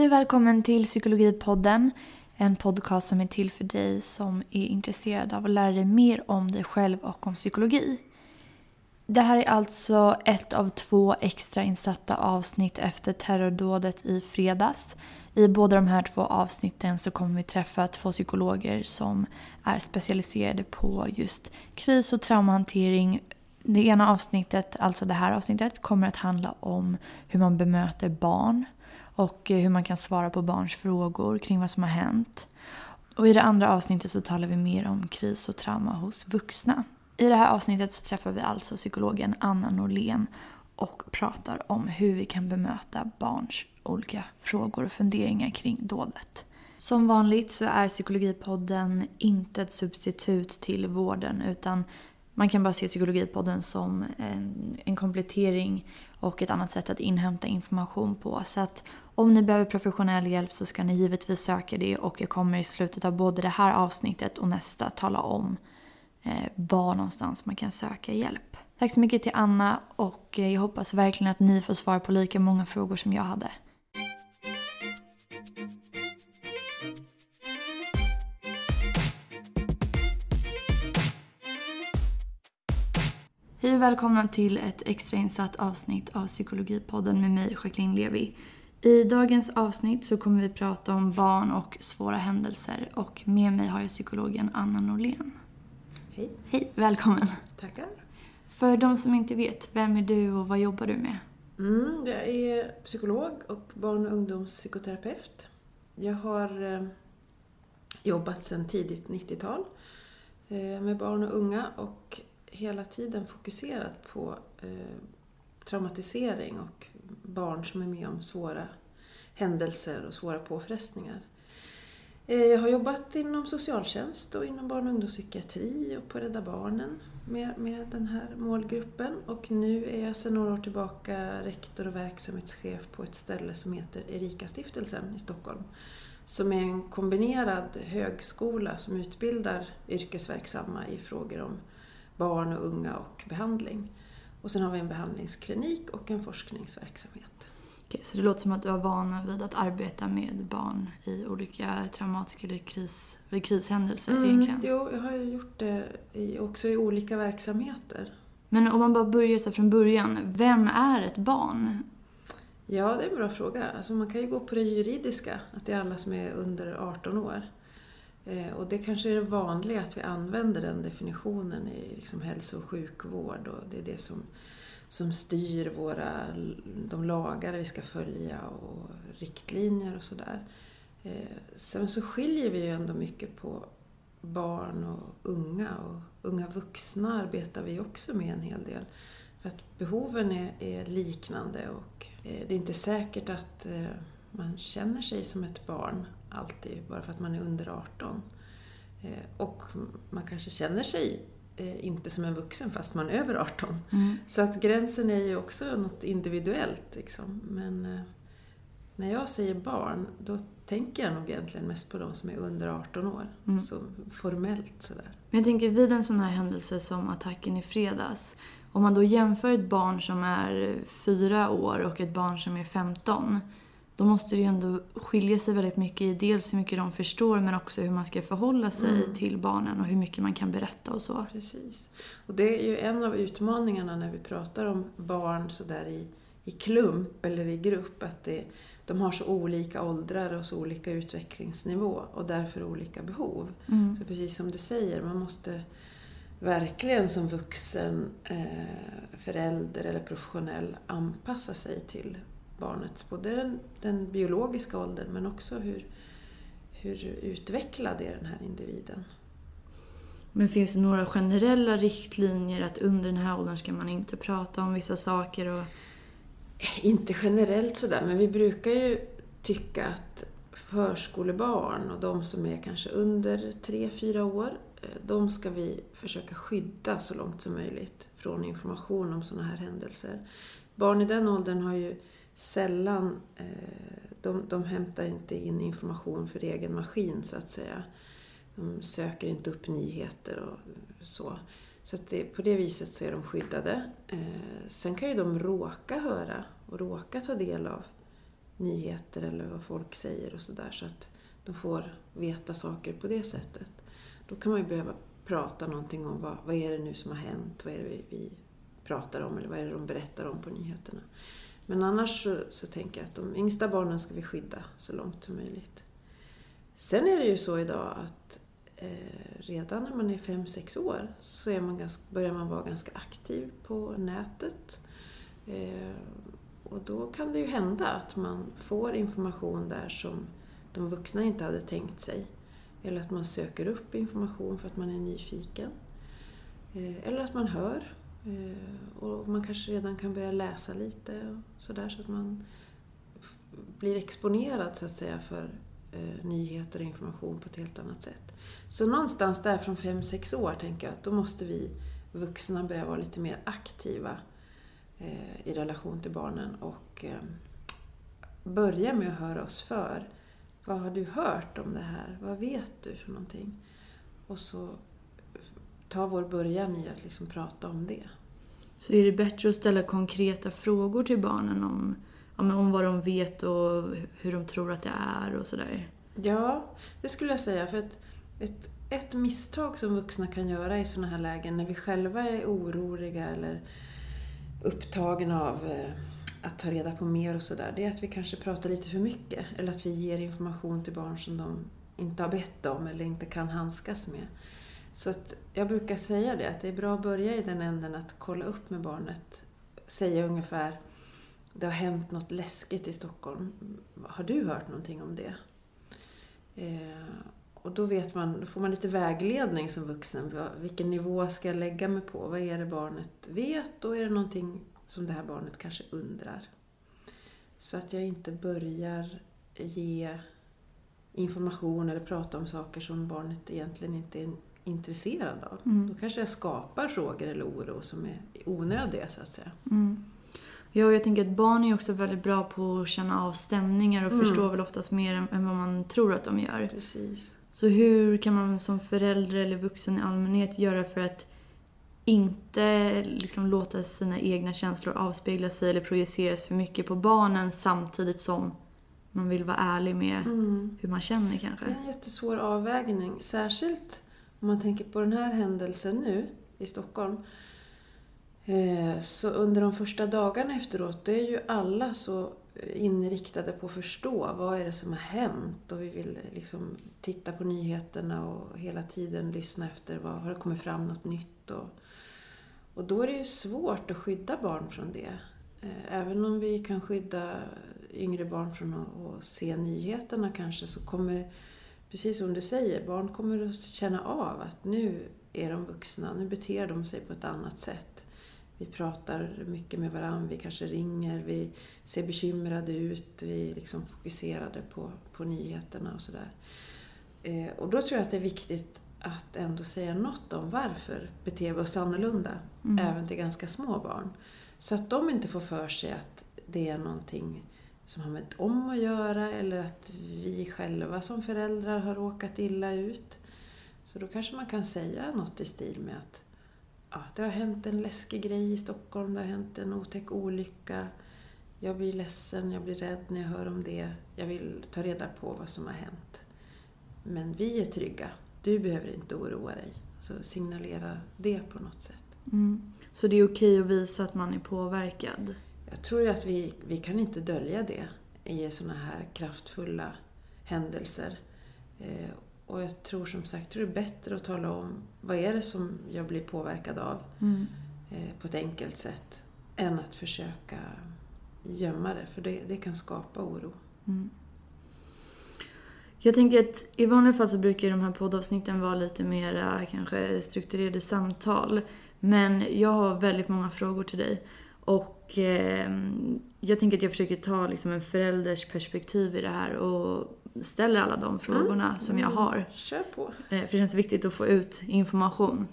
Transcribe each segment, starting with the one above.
Hej och välkommen till Psykologipodden. En podcast som är till för dig som är intresserad av att lära dig mer om dig själv och om psykologi. Det här är alltså ett av två extra insatta avsnitt efter terrordådet i fredags. I båda de här två avsnitten så kommer vi träffa två psykologer som är specialiserade på just kris och traumahantering. Det ena avsnittet, alltså det här avsnittet, kommer att handla om hur man bemöter barn och eh, hur man kan svara på barns frågor kring vad som har hänt. Och I det andra avsnittet så talar vi mer om kris och trauma hos vuxna. I det här avsnittet så träffar vi alltså psykologen Anna Norlén och pratar om hur vi kan bemöta barns olika frågor och funderingar kring dådet. Som vanligt så är Psykologipodden inte ett substitut till vården utan man kan bara se Psykologipodden som en, en komplettering och ett annat sätt att inhämta information på. Så att om ni behöver professionell hjälp så ska ni givetvis söka det och jag kommer i slutet av både det här avsnittet och nästa tala om eh, var någonstans man kan söka hjälp. Tack så mycket till Anna och eh, jag hoppas verkligen att ni får svar på lika många frågor som jag hade. Hej och välkomna till ett extrainsatt avsnitt av Psykologipodden med mig, Jacqueline Levi. I dagens avsnitt så kommer vi prata om barn och svåra händelser och med mig har jag psykologen Anna Norlén. Hej. Hej, välkommen. Tackar. För de som inte vet, vem är du och vad jobbar du med? Mm, jag är psykolog och barn och ungdomspsykoterapeut. Jag har eh, jobbat sedan tidigt 90-tal eh, med barn och unga och hela tiden fokuserat på eh, traumatisering och barn som är med om svåra händelser och svåra påfrestningar. Eh, jag har jobbat inom socialtjänst och inom barn och ungdomspsykiatri och på Rädda Barnen med, med den här målgruppen. Och nu är jag sedan några år tillbaka rektor och verksamhetschef på ett ställe som heter Erika-stiftelsen i Stockholm. Som är en kombinerad högskola som utbildar yrkesverksamma i frågor om barn och unga och behandling. Och sen har vi en behandlingsklinik och en forskningsverksamhet. Okej, så det låter som att du har vana vid att arbeta med barn i olika traumatiska eller, kris, eller krishändelser mm, egentligen? Jo, jag har ju gjort det i, också i olika verksamheter. Men om man bara börjar så från början, vem är ett barn? Ja, det är en bra fråga. Alltså man kan ju gå på det juridiska, att det är alla som är under 18 år. Eh, och det kanske är det vanliga att vi använder den definitionen i liksom hälso och sjukvård och det är det som, som styr våra, de lagar vi ska följa och riktlinjer och sådär. Eh, sen så skiljer vi ju ändå mycket på barn och unga och unga vuxna arbetar vi också med en hel del. För att behoven är, är liknande och eh, det är inte säkert att man känner sig som ett barn alltid, bara för att man är under 18. Eh, och man kanske känner sig eh, inte som en vuxen fast man är över 18. Mm. Så att gränsen är ju också något individuellt. Liksom. Men eh, när jag säger barn, då tänker jag nog egentligen mest på de som är under 18 år. Mm. Så formellt sådär. Men jag tänker vid en sån här händelse som attacken i fredags. Om man då jämför ett barn som är fyra år och ett barn som är 15 då måste det ju ändå skilja sig väldigt mycket i dels hur mycket de förstår men också hur man ska förhålla sig mm. till barnen och hur mycket man kan berätta och så. Precis. Och det är ju en av utmaningarna när vi pratar om barn sådär i, i klump eller i grupp, att det, de har så olika åldrar och så olika utvecklingsnivå och därför olika behov. Mm. Så precis som du säger, man måste verkligen som vuxen eh, förälder eller professionell anpassa sig till barnets, både den, den biologiska åldern men också hur, hur utvecklad är den här individen. Men finns det några generella riktlinjer att under den här åldern ska man inte prata om vissa saker? Och... Inte generellt sådär, men vi brukar ju tycka att förskolebarn och de som är kanske under 3-4 år, eh, de ska vi försöka skydda så långt som möjligt från information om sådana här händelser. Barn i den åldern har ju sällan, eh, de, de hämtar inte in information för egen maskin så att säga. De söker inte upp nyheter och så. Så att det, på det viset så är de skyddade. Eh, sen kan ju de råka höra och råka ta del av nyheter eller vad folk säger och sådär så att de får veta saker på det sättet. Då kan man ju behöva prata någonting om vad, vad är det nu som har hänt, vad är det vi, vi pratar om eller vad är det de berättar om på nyheterna. Men annars så, så tänker jag att de yngsta barnen ska vi skydda så långt som möjligt. Sen är det ju så idag att eh, redan när man är 5-6 år så är man ganska, börjar man vara ganska aktiv på nätet. Eh, och då kan det ju hända att man får information där som de vuxna inte hade tänkt sig. Eller att man söker upp information för att man är nyfiken. Eh, eller att man hör. Eh, och man kanske redan kan börja läsa lite sådär så att man blir exponerad så att säga för eh, nyheter och information på ett helt annat sätt. Så någonstans där från 5-6 år tänker jag att då måste vi vuxna börja vara lite mer aktiva eh, i relation till barnen och börja med att höra oss för. Vad har du hört om det här? Vad vet du för någonting? Och så ta vår början i att liksom prata om det. Så är det bättre att ställa konkreta frågor till barnen om, om vad de vet och hur de tror att det är och sådär? Ja, det skulle jag säga. För ett, ett, ett misstag som vuxna kan göra i sådana här lägen när vi själva är oroliga eller upptagna av eh, att ta reda på mer och sådär, det är att vi kanske pratar lite för mycket. Eller att vi ger information till barn som de inte har bett om eller inte kan handskas med. Så att jag brukar säga det, att det är bra att börja i den änden att kolla upp med barnet. Säga ungefär, det har hänt något läskigt i Stockholm. Har du hört någonting om det? Eh, och då, vet man, då får man lite vägledning som vuxen. Vilken nivå ska jag lägga mig på? Vad är det barnet vet? Och är det någonting som det här barnet kanske undrar. Så att jag inte börjar ge information eller prata om saker som barnet egentligen inte är intresserad av. Mm. Då kanske jag skapar frågor eller oro som är onödiga så att säga. Mm. Ja, jag tänker att barn är också väldigt bra på att känna av stämningar och mm. förstår väl oftast mer än vad man tror att de gör. Precis. Så hur kan man som förälder eller vuxen i allmänhet göra för att inte liksom låta sina egna känslor avspegla sig eller projiceras för mycket på barnen samtidigt som man vill vara ärlig med mm. hur man känner kanske. Det är en jättesvår avvägning. Särskilt om man tänker på den här händelsen nu i Stockholm. Eh, så under de första dagarna efteråt, då är ju alla så inriktade på att förstå vad är det som har hänt och vi vill liksom titta på nyheterna och hela tiden lyssna efter vad har det kommit fram något nytt och och då är det ju svårt att skydda barn från det. Eh, även om vi kan skydda yngre barn från att se nyheterna kanske så kommer, precis som du säger, barn kommer att känna av att nu är de vuxna, nu beter de sig på ett annat sätt. Vi pratar mycket med varandra, vi kanske ringer, vi ser bekymrade ut, vi är liksom fokuserade på, på nyheterna och sådär. Eh, och då tror jag att det är viktigt att ändå säga något om varför beter vi oss annorlunda, mm. även till ganska små barn. Så att de inte får för sig att det är någonting som har med dem att göra eller att vi själva som föräldrar har råkat illa ut. Så då kanske man kan säga något i stil med att ja, det har hänt en läskig grej i Stockholm, det har hänt en otäck olycka. Jag blir ledsen, jag blir rädd när jag hör om det. Jag vill ta reda på vad som har hänt. Men vi är trygga du behöver inte oroa dig. Så signalera det på något sätt. Mm. Så det är okej att visa att man är påverkad? Jag tror att vi, vi kan inte dölja det i sådana här kraftfulla händelser. Eh, och jag tror som sagt tror det är bättre att tala om vad är det som jag blir påverkad av mm. eh, på ett enkelt sätt än att försöka gömma det, för det, det kan skapa oro. Mm. Jag tänker att i vanliga fall så brukar de här poddavsnitten vara lite mer kanske strukturerade samtal. Men jag har väldigt många frågor till dig. Och eh, jag tänker att jag försöker ta liksom en förälders perspektiv i det här och ställer alla de frågorna mm. som jag har. Kör på. Eh, för det känns viktigt att få ut information.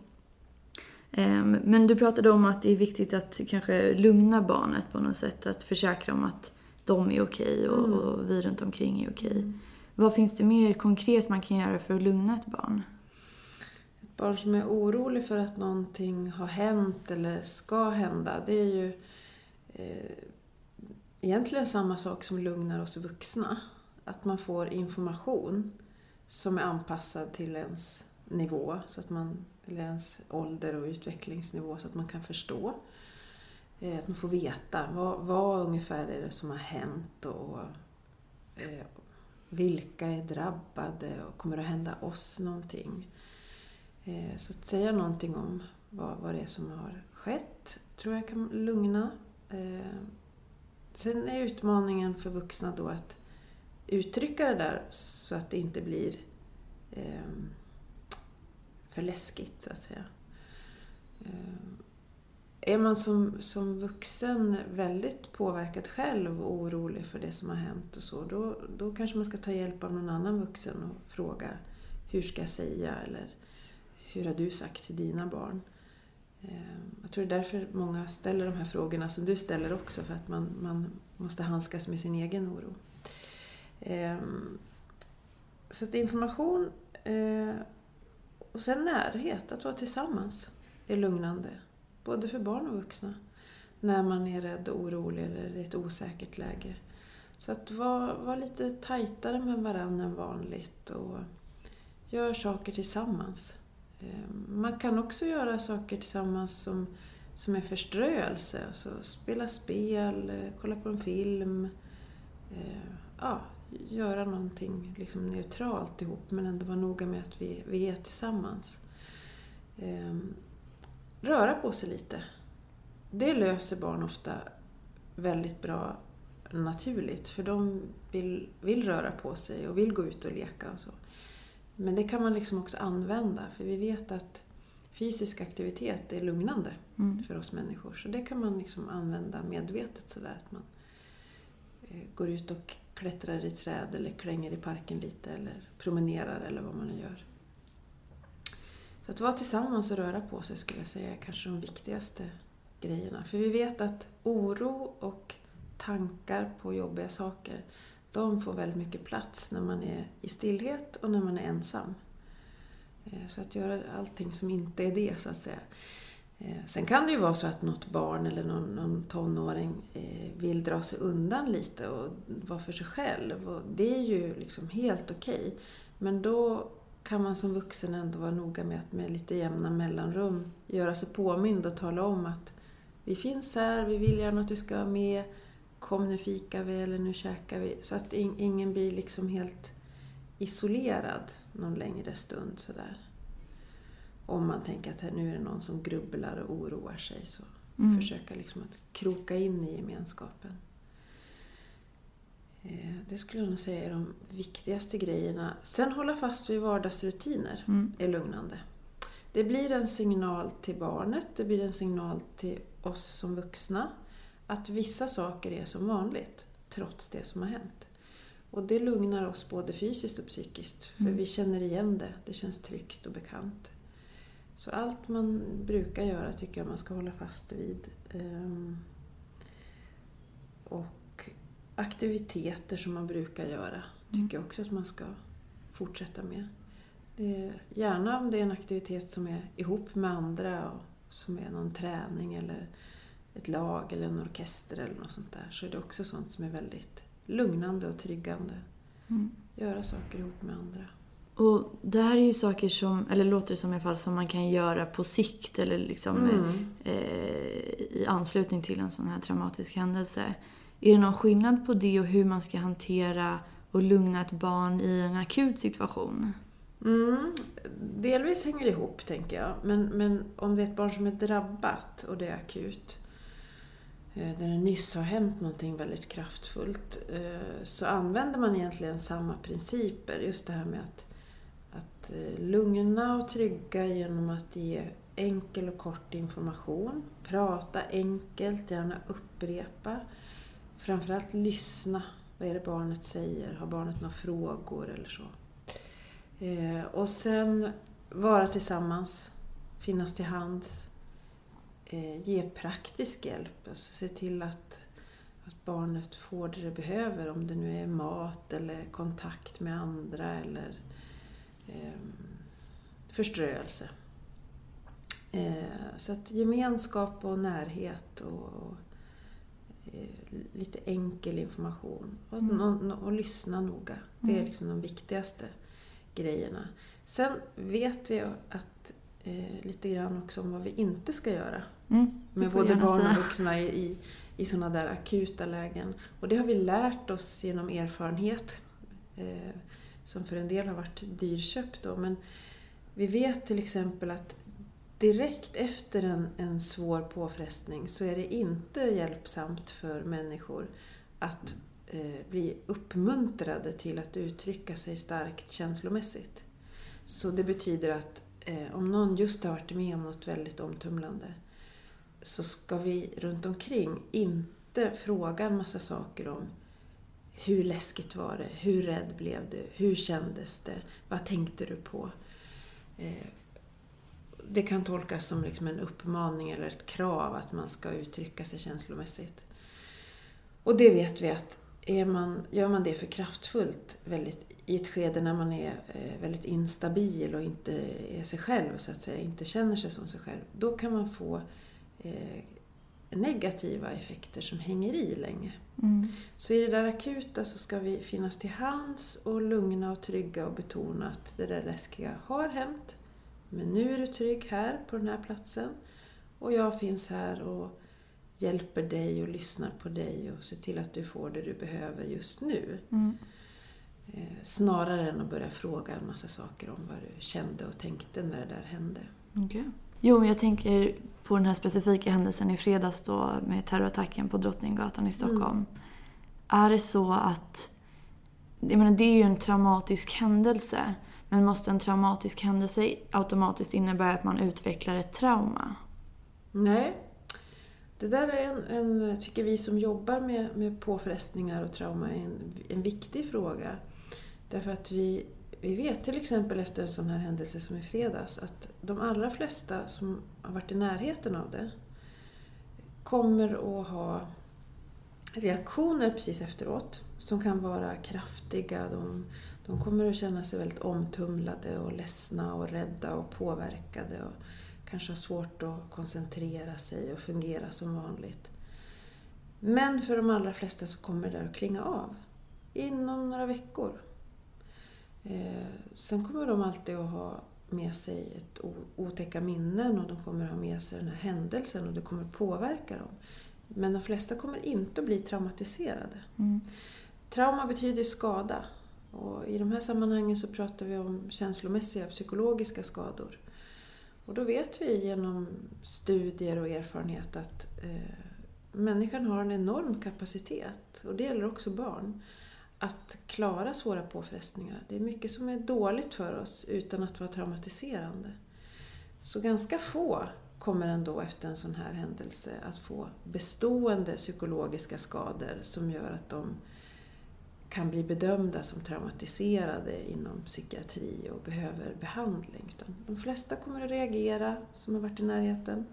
Eh, men du pratade om att det är viktigt att kanske lugna barnet på något sätt. Att försäkra om att de är okej och, mm. och, vi runt omkring är okej. Mm. Vad finns det mer konkret man kan göra för att lugna ett barn? Barn som är orolig för att någonting har hänt eller ska hända, det är ju eh, egentligen samma sak som lugnar oss vuxna. Att man får information som är anpassad till ens nivå, så att man, eller ens ålder och utvecklingsnivå så att man kan förstå. Eh, att man får veta vad, vad ungefär är det som har hänt och eh, vilka är drabbade och kommer det att hända oss någonting? Eh, så att säga någonting om vad, vad det är som har skett tror jag kan lugna. Eh, sen är utmaningen för vuxna då att uttrycka det där så att det inte blir eh, för läskigt så att säga. Eh, är man som, som vuxen väldigt påverkad själv och orolig för det som har hänt och så, då, då kanske man ska ta hjälp av någon annan vuxen och fråga hur ska jag säga eller hur har du sagt till dina barn? Eh, jag tror det är därför många ställer de här frågorna som du ställer också, för att man, man måste handskas med sin egen oro. Eh, så att information eh, och sen närhet, att vara tillsammans, är lugnande. Både för barn och vuxna. När man är rädd och orolig eller i ett osäkert läge. Så att vara, var lite tajtare med varandra än vanligt och gör saker tillsammans. Eh, man kan också göra saker tillsammans som, som är förströelse. Alltså spela spel, eh, kolla på en film. Eh, ja, göra någonting liksom neutralt ihop men ändå vara noga med att vi, vi är tillsammans. Röra på sig lite. Det löser barn ofta väldigt bra naturligt för de vill, vill röra på sig och vill gå ut och leka och så. Men det kan man liksom också använda för vi vet att fysisk aktivitet är lugnande mm. för oss människor. Så det kan man liksom använda medvetet sådär att man eh, går ut och klättrar i träd eller klänger i parken lite eller promenerar eller vad man nu gör. Så att vara tillsammans och röra på sig skulle jag säga är kanske de viktigaste grejerna. För vi vet att oro och tankar på jobbiga saker de får väldigt mycket plats när man är i stillhet och när man är ensam. Eh, så att göra allting som inte är det, så att säga. Eh, sen kan det ju vara så att något barn eller någon, någon tonåring eh, vill dra sig undan lite och vara för sig själv. Och det är ju liksom helt okej. Okay. Men då kan man som vuxen ändå vara noga med att med lite jämna mellanrum göra sig påmind och tala om att vi finns här, vi vill gärna att du ska vara med kom nu fikar vi eller nu käkar vi. Så att ingen blir liksom helt isolerad någon längre stund sådär. Om man tänker att nu är det någon som grubblar och oroar sig så mm. försöka liksom att kroka in i gemenskapen. Eh, det skulle jag nog säga är de viktigaste grejerna. Sen hålla fast vid vardagsrutiner mm. är lugnande. Det blir en signal till barnet, det blir en signal till oss som vuxna att vissa saker är som vanligt trots det som har hänt. Och det lugnar oss både fysiskt och psykiskt för mm. vi känner igen det, det känns tryggt och bekant. Så allt man brukar göra tycker jag man ska hålla fast vid. Ehm, och aktiviteter som man brukar göra tycker mm. jag också att man ska fortsätta med. gärna om det är en aktivitet som är ihop med andra och som är någon träning eller ett lag eller en orkester eller något sånt där så är det också sånt som är väldigt lugnande och tryggande. Mm. Göra saker ihop med andra. Och det här är ju saker som, eller låter det som i alla fall, som man kan göra på sikt eller liksom mm. eh, i anslutning till en sån här traumatisk händelse. Är det någon skillnad på det och hur man ska hantera och lugna ett barn i en akut situation? Mm, delvis hänger det ihop, tänker jag. Men, men om det är ett barn som är drabbat och det är akut Eh, där det nyss har hänt någonting väldigt kraftfullt eh, så använder man egentligen samma principer. Just det här med att, att eh, lugna och trygga genom att ge enkel och kort information. Prata enkelt, gärna upprepa. Framförallt lyssna. Vad är det barnet säger? Har barnet några frågor eller så? Och sen vara tillsammans, finnas till hands ge praktisk hjälp. Alltså se till att, att barnet får det det behöver. Om det nu är mat eller kontakt med andra eller eh, förströelse. Eh, så att gemenskap och närhet och, och eh, lite enkel information. Och, Mm. och, och lyssna noga. Det är Mm. liksom de viktigaste grejerna. Sen vet vi att eh, lite grann också om vad vi inte ska göra. Mm, Med både barn och vuxna i, i, i sådana där akuta lägen. Och det har vi lärt oss genom erfarenhet. Eh, som för en del har varit dyrköpt då. Men vi vet till exempel att direkt efter en, en svår påfrestning så är det inte hjälpsamt för människor att eh, bli uppmuntrade till att uttrycka sig starkt känslomässigt. Så det betyder att eh, om någon just har varit med om något väldigt omtumlande så ska vi runt omkring inte fråga en massa saker om hur läskigt var det? Hur rädd blev du? Hur kändes det? Vad tänkte du på? Eh, det kan tolkas som liksom en uppmaning eller ett krav att man ska uttrycka sig känslomässigt. Och det vet vi att är man, gör man det för kraftfullt väldigt, i ett skede när man är eh, väldigt instabil och inte är sig själv, så att säga, inte känner sig som sig själv, då kan man få eh, negativa effekter som hänger i länge. Mm. Så i det där akuta så ska vi finnas till hands och lugna och trygga och betona att det där läskiga har hänt. Men nu är du trygg här på den här platsen. Och jag finns här och hjälper dig och lyssnar på dig och ser till att du får det du behöver just nu. Mm. Eh, snarare än att börja fråga en massa saker om vad du kände och tänkte när det där hände. Okej. Jo, men jag tänker på den här specifika händelsen i fredags då med terrorattacken på Drottninggatan i Stockholm. Är det så att... Jag menar, det är ju en traumatisk händelse. Men måste en traumatisk händelse automatiskt innebära att man utvecklar ett trauma? Nej. Det där är en, en tycker vi som jobbar med, med påfrestningar och trauma, är en, en viktig fråga. Därför att vi, vi vet till exempel efter en sån här händelse som i fredags att de allra flesta som har varit i närheten av det kommer att ha reaktioner precis efteråt som kan vara kraftiga. De, de kommer att känna sig väldigt omtumlade och ledsna och rädda och påverkade och kanske ha svårt att koncentrera sig och fungera som vanligt. Men för de allra flesta så kommer det där att klinga av inom några veckor. Eh, sen kommer de alltid att ha med sig ett otäcka minnen och de kommer att ha med sig den här händelsen och det kommer att påverka dem. Men de flesta kommer inte att bli traumatiserade. Mm. Trauma betyder skada. Och I de här sammanhangen så pratar vi om känslomässiga, psykologiska skador. Och då vet vi genom studier och erfarenhet att eh, människan har en enorm kapacitet, och det gäller också barn, att klara svåra påfrestningar. Det är mycket som är dåligt för oss utan att vara traumatiserande. Så ganska få kommer ändå efter en sån här händelse att få bestående psykologiska skador som gör att de kan bli bedömda som traumatiserade inom psykiatri och behöver behandling. De flesta kommer att reagera, som har varit i närheten,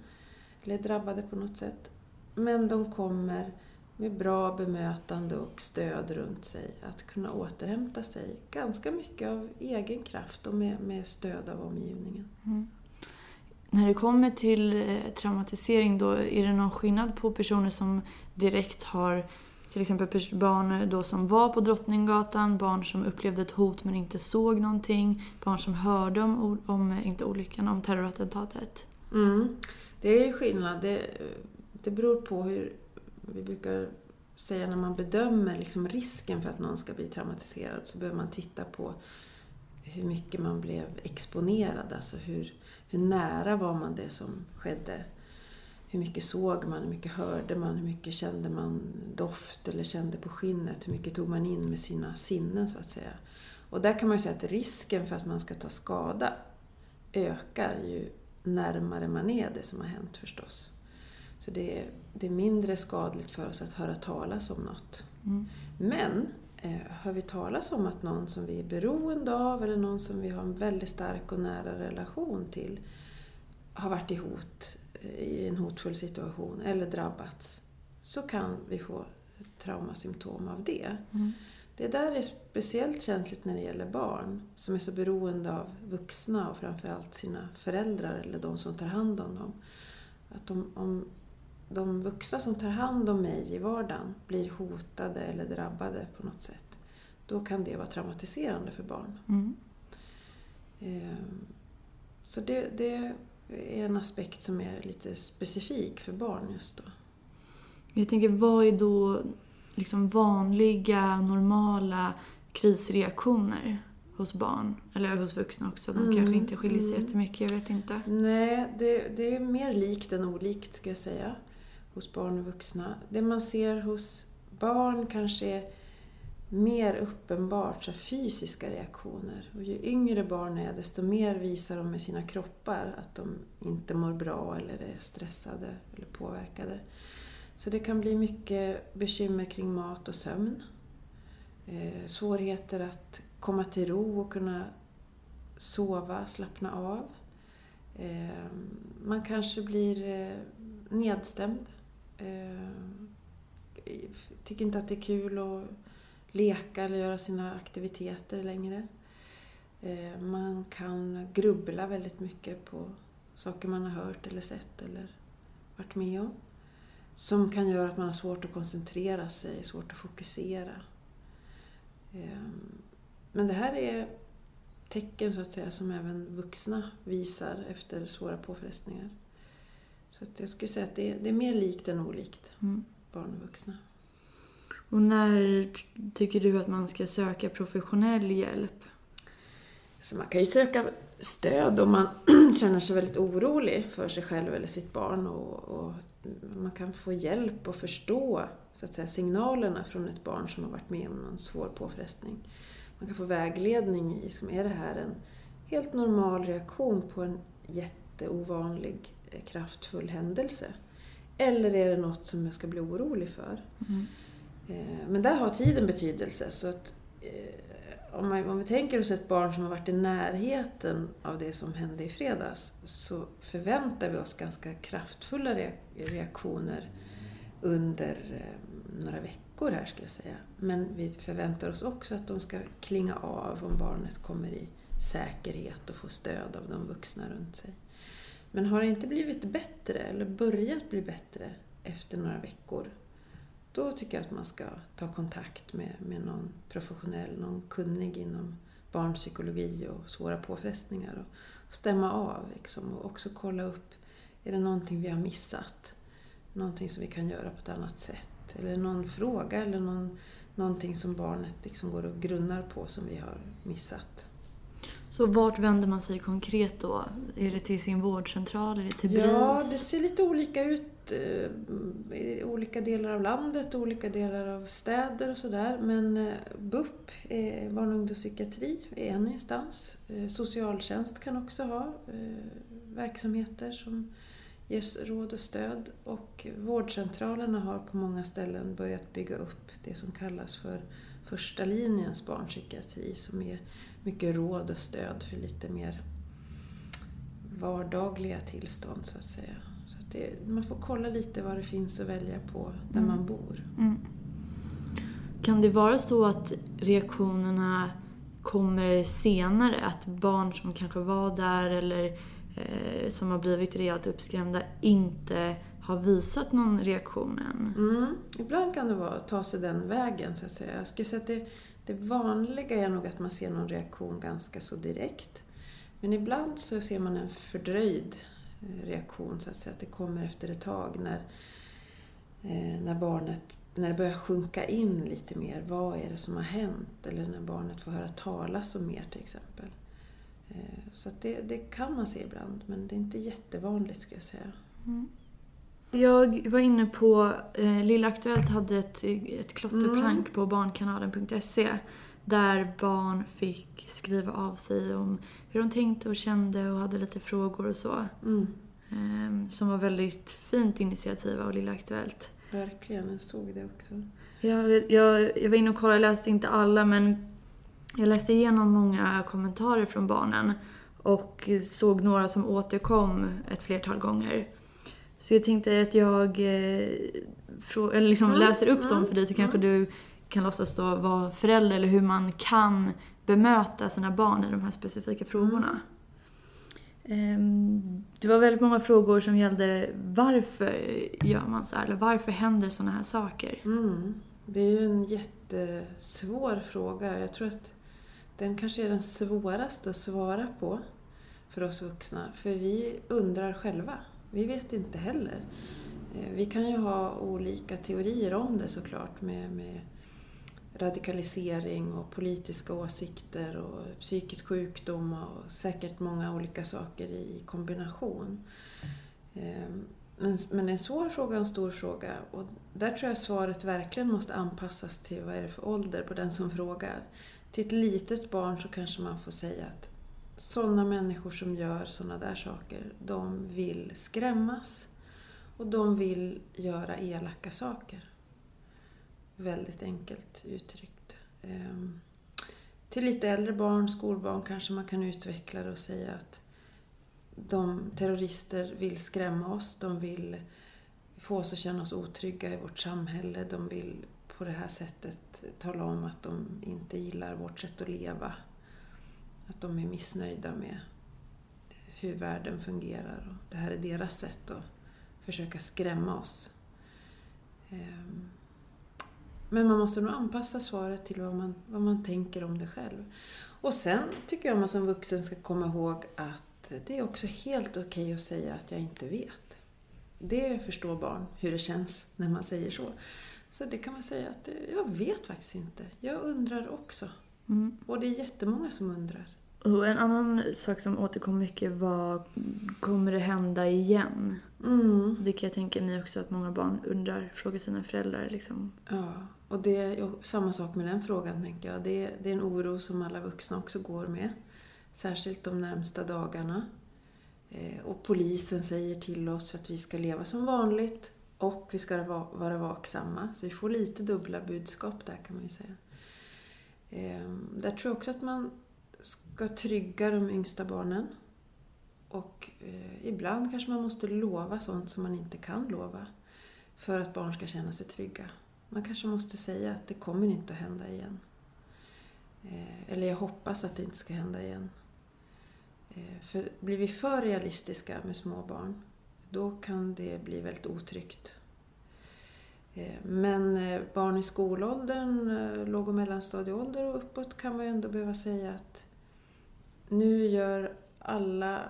eller är drabbade på något sätt. Men de kommer med bra bemötande och stöd runt sig att kunna återhämta sig ganska mycket av egen kraft och med, med stöd av omgivningen. Mm. När det kommer till eh, traumatisering då, är det någon skillnad på personer som direkt har till exempel barn då som var på Drottninggatan, barn som upplevde ett hot men inte såg någonting, barn som hörde om, om inte olyckan, om terrorattentatet? Mm. Det är ju skillnad. Det, det beror på hur vi brukar säga när man bedömer liksom risken för att någon ska bli traumatiserad så behöver man titta på hur mycket man blev exponerad. Alltså hur, hur nära var man det som skedde? Hur mycket såg man? Hur mycket hörde man? Hur mycket kände man doft eller kände på skinnet? Hur mycket tog man in med sina sinnen så att säga? Och där kan man ju säga att risken för att man ska ta skada ökar ju närmare man är det som har hänt förstås. Så det är, det är mindre skadligt för oss att höra talas om något. Mm. Men eh, hör vi talas om att någon som vi är beroende av eller någon som vi har en väldigt stark och nära relation till har varit i hot, eh, i en hotfull situation eller drabbats så kan vi få traumasymptom av det. Mm. Det där är speciellt känsligt när det gäller barn som är så beroende av vuxna och framförallt sina föräldrar eller de som tar hand om dem. Att om, om de vuxna som tar hand om mig i vardagen blir hotade eller drabbade på något sätt. Då kan det vara traumatiserande för barn. Mm. Ehm, Så det, det är en aspekt som är lite specifik för barn just då. Jag tänker, vad är då liksom vanliga, normala krisreaktioner hos barn? Eller hos vuxna också. De Mm, kanske inte skiljer sig mm. jättemycket, jag vet inte. Nej, det, det är mer likt än olikt skulle jag säga. Hos barn och vuxna. Det man ser hos barn kanske är mer uppenbart så fysiska reaktioner. Och ju yngre barn är desto mer visar de med sina kroppar att de inte mår bra eller är stressade eller påverkade. Så det kan bli mycket bekymmer kring mat och sömn. Eh, svårigheter att komma till ro och kunna sova, slappna av. Eh, man kanske blir eh, nedstämd. Eh, tycker inte att det är kul att leka eller göra sina aktiviteter längre. Eh, man kan grubbla väldigt mycket på saker man har hört eller sett eller varit med om. Som kan göra att man har svårt att koncentrera sig, svårt att fokusera. Eh, Men det här är tecken så att säga som även vuxna visar efter svåra påfrestningar. Så jag skulle säga att det är, det är mer likt än olikt Mm. barn och vuxna. Och när tycker du att man ska söka professionell hjälp? Så man kan ju söka stöd om man känner sig väldigt orolig för sig själv eller sitt barn. Och, och man kan få hjälp att förstå så att säga, signalerna från ett barn som har varit med om någon svår påfrestning. Man kan få vägledning i, som är det här en helt normal reaktion på en jätteovanlig kraftfull händelse? Eller är det något som jag ska bli orolig för? Mm. Eh, Men där har tiden betydelse. Så att, eh, om, man, om vi tänker oss ett barn som har varit i närheten av det som hände i fredags så förväntar vi oss ganska kraftfulla rea- reaktioner under eh, några veckor här ska jag säga. Men vi förväntar oss också att de ska klinga av om barnet kommer i säkerhet och får stöd av de vuxna runt sig. Men har det inte blivit bättre eller börjat bli bättre efter några veckor då tycker jag att man ska ta kontakt med, med någon professionell, någon kunnig inom barnpsykologi och svåra påfrestningar och, och stämma av liksom, och också kolla upp, är det någonting vi har missat? Någonting som vi kan göra på ett annat sätt? Eller någon fråga eller någon, någonting som barnet liksom går och grunnar på som vi har missat. Så vart vänder man sig konkret då? Är det till sin vårdcentral? Är det till Ja, BRIS? det ser lite olika ut eh, i olika delar av landet, olika delar av städer och sådär. Men eh, BUP, eh, barn och ungdomspsykiatri, är en instans. Socialtjänst kan också ha verksamheter som ges råd och stöd. Och vårdcentralerna har på många ställen börjat bygga upp det som kallas för första linjens barnpsykiatri som är mycket råd och stöd för lite mer vardagliga tillstånd så att säga. Så att det, man får kolla lite vad det finns att välja på där Mm. man bor. Mm. Kan det vara så att reaktionerna kommer senare? Att barn som kanske var där eller eh, som har blivit rejält uppskrämda inte har visat någon reaktion än? Mm. Ibland kan det vara ta sig den vägen så att säga. Jag skulle säga att det, det vanliga är nog att man ser någon reaktion ganska så direkt. Men ibland så ser man en fördröjd eh, reaktion så att säga. Att det kommer efter ett tag när, eh, när barnet när det börjar sjunka in lite mer. Vad är det som har hänt? Eller när barnet får höra talas om mer till exempel. Eh, så att det, det kan man se ibland men det är inte jättevanligt ska jag säga. Mm. Jag var inne på, eh, Lilla Aktuellt hade ett, ett klotterplank på barnkanalen.se där barn fick skriva av sig om hur de tänkte och kände och hade lite frågor och så. Mm, Eh, som var väldigt fint initiativ av Lilla Aktuellt. verkligen, jag såg det också. Jag, jag, jag var inne och kollade, jag läste inte alla men jag läste igenom många kommentarer från barnen och såg några som återkom ett flertal gånger. Så jag tänkte att jag eh, eller liksom Mm, läser upp dem mm, för dig så kanske du kan låtsas då vara förälder eller hur man kan bemöta sina barn i de här specifika frågorna. Ehm, det var väldigt många frågor som gällde varför gör man så här? Eller varför händer sådana här saker? Mm. Det är ju en jättesvår fråga. Jag tror att den kanske är den svåraste att svara på för oss vuxna. För vi undrar själva. Vi vet inte heller. Eh, vi kan ju ha olika teorier om det såklart med, med radikalisering och politiska åsikter och psykisk sjukdom och säkert många olika saker i kombination. Eh, men, men en svår fråga och en stor fråga. Och där tror jag svaret verkligen måste anpassas till vad är det för ålder på den som frågar. Till ett litet barn så kanske man får säga att sådana människor som gör sådana där saker, de vill skrämmas och de vill göra elaka saker. Väldigt enkelt uttryckt. Ehm, till lite äldre barn, skolbarn, kanske man kan utveckla det och säga att de terrorister vill skrämma oss, de vill få oss att känna oss otrygga i vårt samhälle, de vill på det här sättet tala om att de inte gillar vårt sätt att leva. Att de är missnöjda med hur världen fungerar och det här är deras sätt att försöka skrämma oss. Ehm, men man måste nog anpassa svaret till vad man, vad man tänker om det själv. Och sen tycker jag man som vuxen ska komma ihåg att det är också helt okej okay att säga att jag inte vet. Det förstår barn, hur det känns när man säger så. Så det kan man säga att jag vet faktiskt inte. Jag undrar också. Mm. Och det är jättemånga som undrar. Och en annan sak som återkom mycket var, kommer det hända igen? Mm. Det kan jag tänka mig också att många barn undrar, frågar sina föräldrar. Liksom. Ja, och det är samma sak med den frågan tänker jag. Det är, det är en oro som alla vuxna också går med. Särskilt de närmsta dagarna. Eh, och polisen säger till oss att vi ska leva som vanligt och vi ska vara vaksamma. Så vi får lite dubbla budskap där kan man ju säga. Ehm, där tror jag också att man ska trygga de yngsta barnen. Och eh, ibland kanske man måste lova sånt som man inte kan lova. För att barn ska känna sig trygga. Man kanske måste säga att det kommer inte att hända igen. Eh, eller jag hoppas att det inte ska hända igen. Eh, för blir vi för realistiska med små barn, då kan det bli väldigt otryggt. Eh, men eh, barn i skolåldern, eh, låg och mellanstadieålder och uppåt kan man ju ändå behöva säga att nu gör alla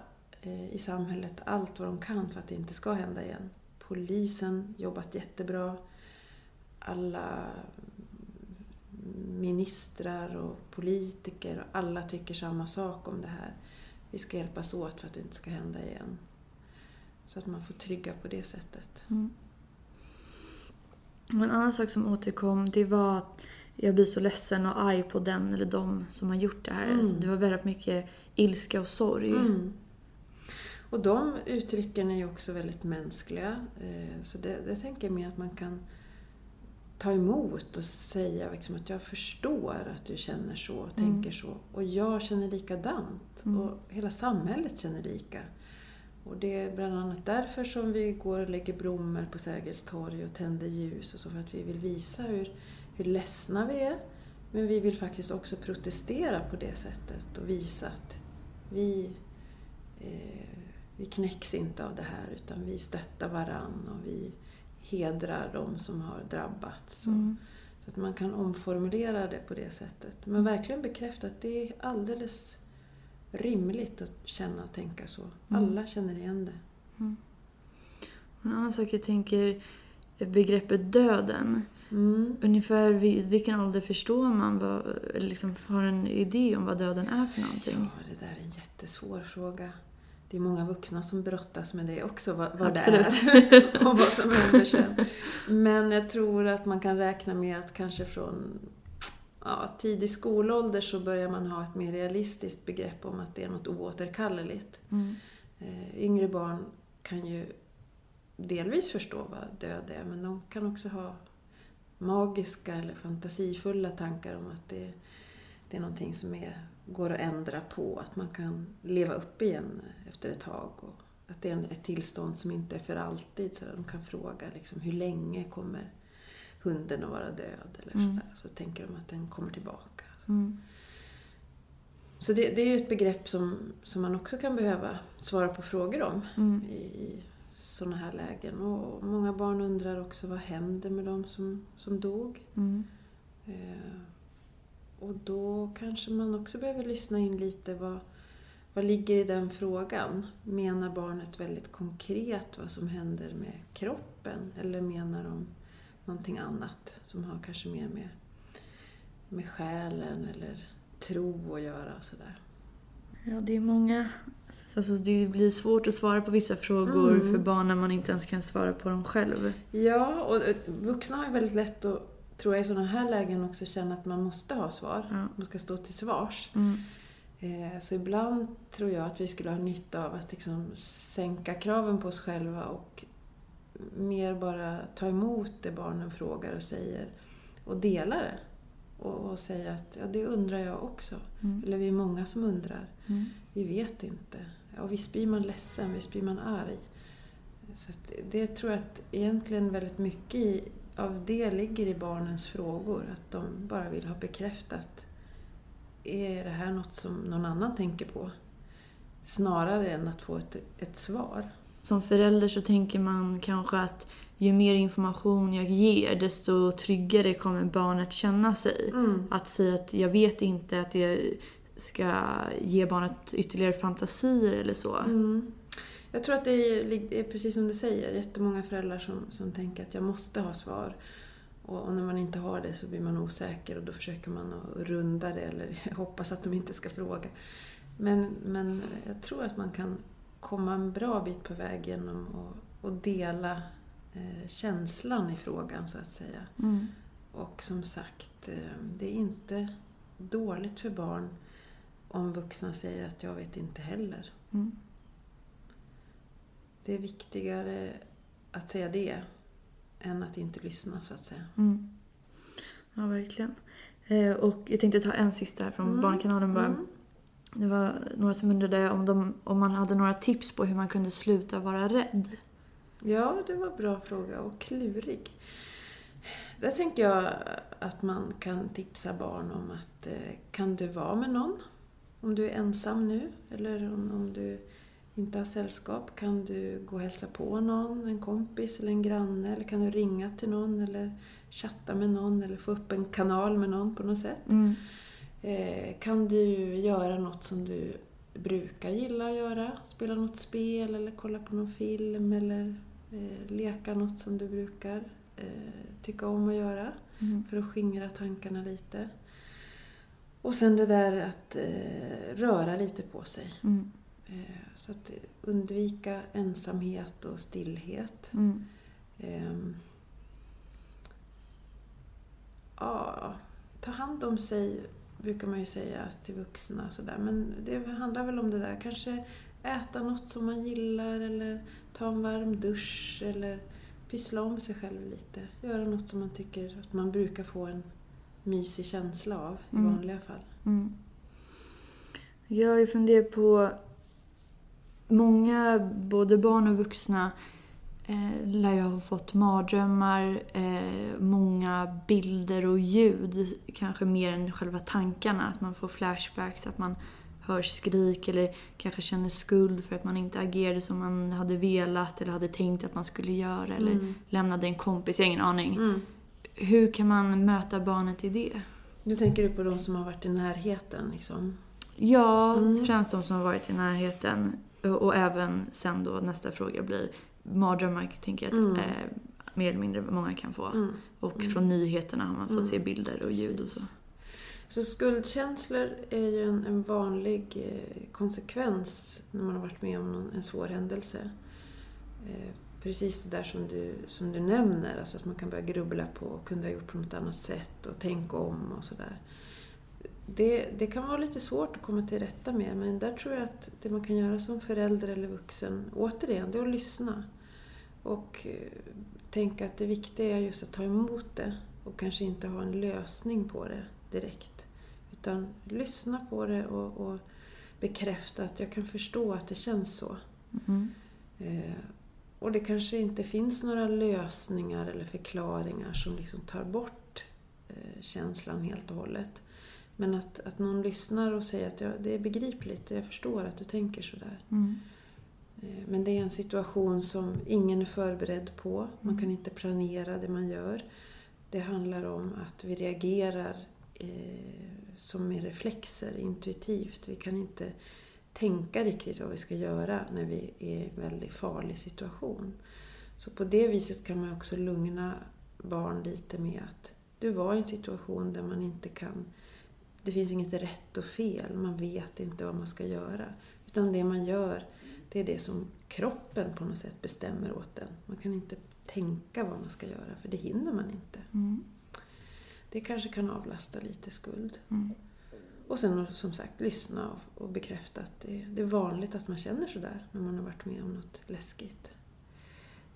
i samhället allt vad de kan för att det inte ska hända igen. Polisen jobbat jättebra. Alla ministrar och politiker och alla tycker samma sak om det här. Vi ska hjälpas åt för att det inte ska hända igen. Så att man får trygga på det sättet. Mm. En annan sak som återkom det var att jag blir så ledsen och arg på den eller de som har gjort det här. Mm. Alltså, det var väldigt mycket ilska och sorg. Mm. Och de uttrycken är ju också väldigt mänskliga. Eh, så det, det tänker jag mig att man kan ta emot och säga liksom att jag förstår att du känner så och mm. tänker så. Och jag känner likadant. Mm. Och hela samhället känner lika. Och det är bland annat därför som vi går och lägger blommor på Sergels torg och tänder ljus och så, för att vi vill visa hur, hur ledsna vi är. Men vi vill faktiskt också protestera på det sättet och visa att vi, eh, vi knäcks inte av det här utan vi stöttar varann och vi hedrar de som har drabbats. Mm. Så att man kan omformulera det på det sättet. Men verkligen bekräfta att det är alldeles rimligt att känna och tänka så. Mm. Alla känner igen det. Mm. En annan sak jag tänker begreppet döden. Mm. Ungefär vid vilken ålder förstår man, vad, liksom har en idé om vad döden är för någonting? Ja, det där är en jättesvår fråga. Det är många vuxna som brottas med det också, vad, vad det är och vad som händer sen. Men jag tror att man kan räkna med att kanske från ja, tidig skolålder så börjar man ha ett mer realistiskt begrepp om att det är något oåterkalleligt. Mm. Eh, yngre barn kan ju delvis förstå vad död är men de kan också ha magiska eller fantasifulla tankar om att det, det är någonting som är, går att ändra på, att man kan leva upp igen efter ett tag. Och att det är ett tillstånd som inte är för alltid. Så de kan fråga liksom, hur länge kommer hunden att vara död eller mm. sådär. Så tänker de att den kommer tillbaka. Mm. Så det, det är ju ett begrepp som, som man också kan behöva svara på frågor om Mm. i, sådana här lägen. Och många barn undrar också vad händer med dem som, som dog? Mm. Eh, och då kanske man också behöver lyssna in lite vad, vad ligger i den frågan? Menar barnet väldigt konkret vad som händer med kroppen? Eller menar de någonting annat som har kanske mer med, med själen eller tro att göra och sådär? Ja, det är många... Alltså, det blir svårt att svara på vissa frågor Mm. för barn när man inte ens kan svara på dem själv. Ja, och eh, vuxna har ju väldigt lätt att, tror jag, i sådana här lägen också känna att man måste ha svar. Ja. Man ska stå till svars. Mm. Eh, Så ibland tror jag att vi skulle ha nytta av att liksom sänka kraven på oss själva och mer bara ta emot det barnen frågar och säger och dela det. Och, och säga att ja, det undrar jag också. Mm. Eller vi är många som undrar. Mm. Vi vet inte. Ja, visst blir man ledsen, visst blir man arg. Så det tror jag att egentligen väldigt mycket i, av det ligger i barnens frågor. Att de bara vill ha bekräftat. Är det här något som någon annan tänker på? Snarare än att få ett, ett svar. Som förälder så tänker man kanske att ju mer information jag ger desto tryggare kommer barnet känna sig. Mm. Att säga att jag vet inte, att jag ska ge barnet ytterligare fantasier eller så. Mm. Jag tror att det är, precis som du säger, jättemånga föräldrar som, som tänker att jag måste ha svar. Och, och när man inte har det så blir man osäker och då försöker man att runda det eller hoppas att de inte ska fråga. Men, men jag tror att man kan komma en bra bit på väg genom att, att dela eh, känslan i frågan så att säga. Mm. Och som sagt, eh, det är inte dåligt för barn om vuxna säger att jag vet inte heller. Mm. Det är viktigare att säga det än att inte lyssna så att säga. Mm. Ja, verkligen. Eh, och jag tänkte ta en sista här från Mm. Barnkanalen bara. Mm. Det var några som undrade om, de, om man hade några tips på hur man kunde sluta vara rädd. Ja, det var en bra fråga och klurig. Där tänker jag att man kan tipsa barn om att eh, kan du vara med någon? Om du är ensam nu eller om, om du inte har sällskap, kan du gå och hälsa på någon, en kompis eller en granne? Eller kan du ringa till någon eller chatta med någon eller få upp en kanal med någon på något sätt? Mm. Eh, kan du göra något som du brukar gilla att göra? Spela något spel eller kolla på någon film eller eh, leka något som du brukar eh, tycka om att göra Mm. för att skingra tankarna lite. Och sen det där att röra lite på sig. Mm. Så att undvika ensamhet och stillhet. Mm. Ehm, ja, ta hand om sig brukar man ju säga till vuxna. Sådär. Men det handlar väl om det där. Kanske äta något som man gillar eller ta en varm dusch eller pyssla om sig själv lite. Göra något som man tycker att man brukar få en mysig känsla av i Mm. vanliga fall. Mm. Jag funderar på... Många, både barn och vuxna, eh, lär ju ha fått mardrömmar, eh, många bilder och ljud, kanske mer än själva tankarna. Att man får flashbacks, att man hör skrik eller kanske känner skuld för att man inte agerade som man hade velat eller hade tänkt att man skulle göra eller Mm. lämnade en kompis, jag har ingen aning. Mm. Hur kan man möta barnet i det? Nu tänker du på de som har varit i närheten liksom? Ja, Mm. främst de som har varit i närheten. Och även sen då nästa fråga blir mardrömmar, tänker jag att Mm. eh, mer eller mindre många kan få. Mm. Och Mm. från nyheterna har man fått Mm. se bilder och ljud och så. Precis. Så skuldkänslor är ju en, en vanlig eh, konsekvens när man har varit med om någon, en svår händelse. Eh, precis det där som du, som du nämner, alltså att man kan börja grubbla på, kunde ha gjort på något annat sätt och tänka om och sådär. Det, det kan vara lite svårt att komma till rätta med men där tror jag att det man kan göra som förälder eller vuxen, återigen, det är att lyssna. Och eh, tänka att det viktiga är just att ta emot det och kanske inte ha en lösning på det direkt. Utan lyssna på det och, och bekräfta att jag kan förstå att det känns så. Mm. Eh, och det kanske inte finns några lösningar eller förklaringar som liksom tar bort eh, känslan helt och hållet. Men att, att någon lyssnar och säger att ja, det är begripligt, jag förstår att du tänker sådär. Mm. Eh, Men det är en situation som ingen är förberedd på. Man kan inte planera det man gör. Det handlar om att vi reagerar eh, som med reflexer, intuitivt. Vi kan inte tänka riktigt vad vi ska göra när vi är i en väldigt farlig situation. Så på det viset kan man också lugna barn lite med att du var i en situation där man inte kan... Det finns inget rätt och fel, man vet inte vad man ska göra. Utan det man gör, det är det som kroppen på något sätt bestämmer åt en. Man kan inte tänka vad man ska göra, för det hinner man inte. Mm. Det kanske kan avlasta lite skuld. Mm. Och sen som sagt lyssna och, och bekräfta att det, det är vanligt att man känner sådär när man har varit med om något läskigt.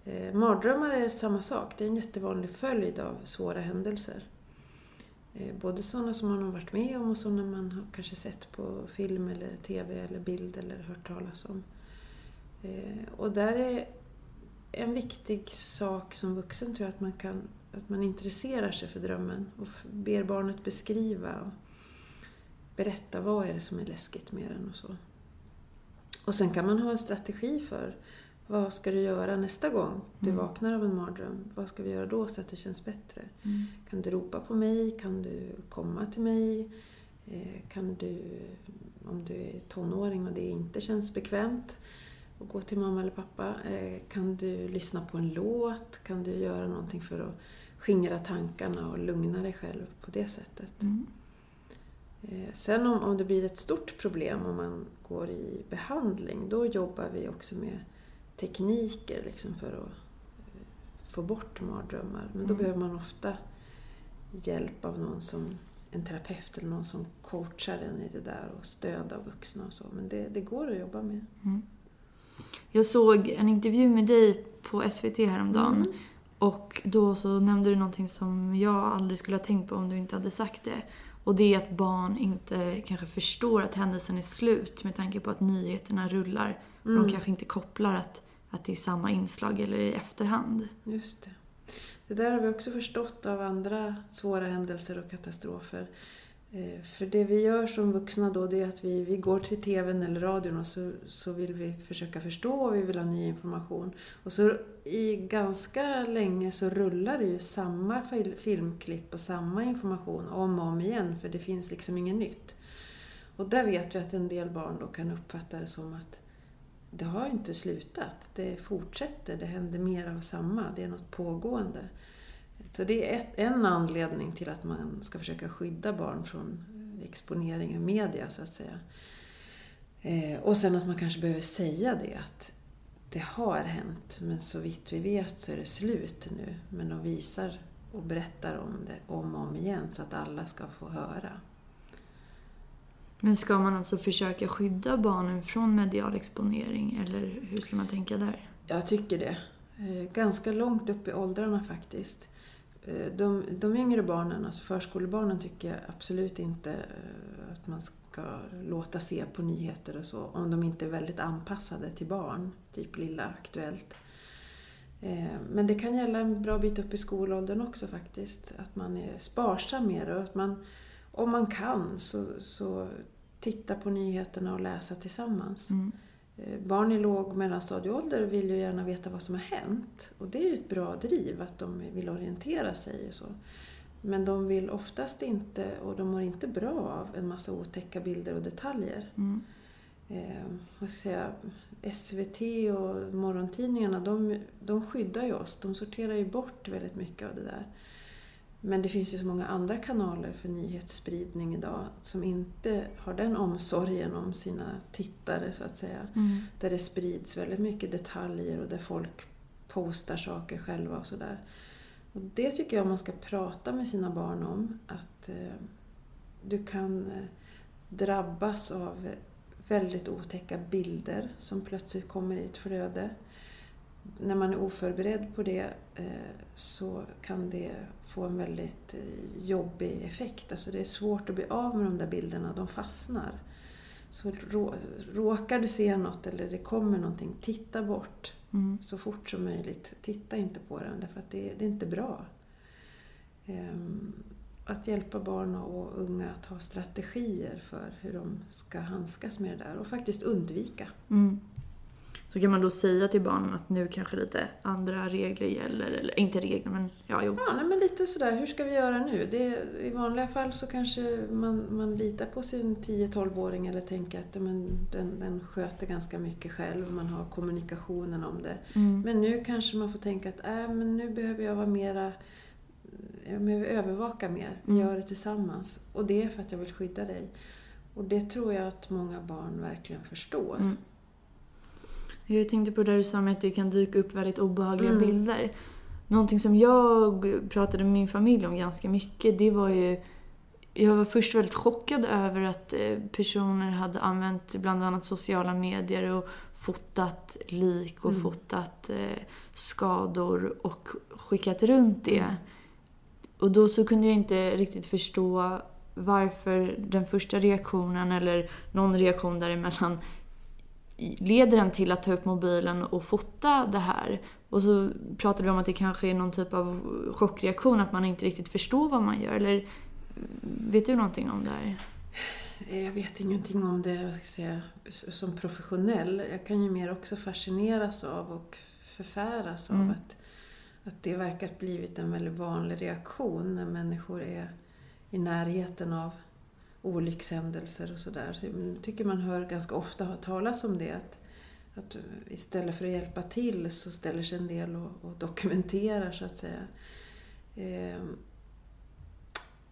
Eh, mardrömmar är samma sak. Det är en jättevanlig följd av svåra händelser. Eh, både sådana som man har varit med om och sådana man har kanske sett på film eller TV eller bild eller hört talas om. Eh, och där är en viktig sak som vuxen tror jag att man kan att man intresserar sig för drömmen och ber barnet beskriva och berätta vad är det som är läskigt med den och så. Och sen kan man ha en strategi för vad ska du göra nästa gång du Mm. vaknar av en mardröm? Vad ska vi göra då så att det känns bättre? Mm. Kan du ropa på mig? Kan du komma till mig? Eh, Kan du, om du är tonåring och det inte känns bekvämt, att gå till mamma eller pappa. eh, Kan du lyssna på en låt? Kan du göra någonting för att skingra tankarna och lugna dig själv på det sättet? Mm. Eh, Sen om, om det blir ett stort problem om man går i behandling, då jobbar vi också med tekniker liksom för att eh, få bort mardrömmar. Men då Mm. behöver man ofta hjälp av någon som en terapeut eller någon som coachar en i det där och stöd av vuxna och så. Men det, det går att jobba med. Mm. Jag såg en intervju med dig på SVT häromdagen. Mm. Och då så nämnde du någonting som jag aldrig skulle ha tänkt på om du inte hade sagt det. Och det är att barn inte kanske förstår att händelsen är slut med tanke på att nyheterna rullar. Och Mm. de kanske inte kopplar att, att det är samma inslag eller i efterhand. Just det. Det där har vi också förstått av andra svåra händelser och katastrofer. Eh, för det vi gör som vuxna då det är att vi, vi går till TVn eller radion och så, så vill vi försöka förstå och vi vill ha ny information. Och så i ganska länge så rullar det ju samma fil- filmklipp och samma information om och om igen för det finns liksom inget nytt. Och där vet vi att en del barn då kan uppfatta det som att det har inte slutat. Det fortsätter, det händer mer av samma, det är något pågående. Så det är ett, en anledning till att man ska försöka skydda barn från exponering i media så att säga. Eh, och sen att man kanske behöver säga det att det har hänt men så vitt vi vet så är det slut nu. Men de visar och berättar om det om och om igen så att alla ska få höra. Men ska man alltså försöka skydda barnen från medial exponering eller hur ska man tänka där? Jag tycker det. Eh, ganska långt upp i åldrarna faktiskt. Eh, de, de yngre barnen, alltså förskolebarnen, tycker jag absolut inte eh, att man ska låta se på nyheter och så om de inte är väldigt anpassade till barn, typ Lilla Aktuellt. Men det kan gälla en bra bit upp i skolåldern också faktiskt. Att man är sparsam med det och att man, om man kan, så, så titta på nyheterna och läsa tillsammans. Mm. Eh, Barn i låg och mellanstadieålder vill ju gärna veta vad som har hänt. Och det är ju ett bra driv att de vill orientera sig och så. Men de vill oftast inte, och de mår inte bra av, en massa otäcka bilder och detaljer. Mm. Eh, vad ska jag säga, SVT och morgontidningarna, de, de skyddar ju oss. De sorterar ju bort väldigt mycket av det där. Men det finns ju så många andra kanaler för nyhetsspridning idag som inte har den omsorgen om sina tittare så att säga. Mm. Där det sprids väldigt mycket detaljer och där folk postar saker själva och sådär. Och det tycker jag man ska prata med sina barn om. Att eh, du kan eh, drabbas av väldigt otäcka bilder som plötsligt kommer i ett flöde. När man är oförberedd på det eh, så kan det få en väldigt eh, jobbig effekt. Alltså det är svårt att bli av med de där bilderna, de fastnar. Så rå, råkar du se något eller det kommer någonting, titta bort Mm. så fort som möjligt. Titta inte på den därför att det, det är inte bra. Ehm, att hjälpa barn och unga att ha strategier för hur de ska handskas med det där och faktiskt undvika. Mm. Så kan man då säga till barnen att nu kanske lite andra regler gäller, eller inte regler men ja, jo. Ja, nej, men lite sådär, hur ska vi göra nu? Det, I vanliga fall så kanske man, man litar på sin 10-12-åring eller tänker att men, den, den sköter ganska mycket själv, man har kommunikationen om det. Mm. Men nu kanske man får tänka att äh, men nu behöver jag vara mera jag behöver övervaka mer, vi Mm. gör det tillsammans. Och det är för att jag vill skydda dig. Och det tror jag att många barn verkligen förstår. Mm. Jag tänkte på det där du sa med att det kan dyka upp väldigt obehagliga Mm. bilder. Någonting som jag pratade med min familj om ganska mycket, det var ju... Jag var först väldigt chockad över att eh, personer hade använt bland annat sociala medier och fotat lik och Mm. fotat eh, skador och skickat runt det. Mm. Och då så kunde jag inte riktigt förstå varför den första reaktionen eller någon reaktion däremellan leder en till att ta upp mobilen och fota det här. Och så pratade vi om att det kanske är någon typ av chockreaktion, att man inte riktigt förstår vad man gör. Eller vet du någonting om det här? Jag vet ingenting om det vad ska jag säga, som professionell. Jag kan ju mer också fascineras av och förfäras Mm. av att, att det verkar ha blivit en väldigt vanlig reaktion när människor är i närheten av olyckshändelser och sådär. Så jag tycker man hör ganska ofta talas om det. Att, att istället för att hjälpa till så ställer sig en del och, och dokumenterar så att säga. Ehm,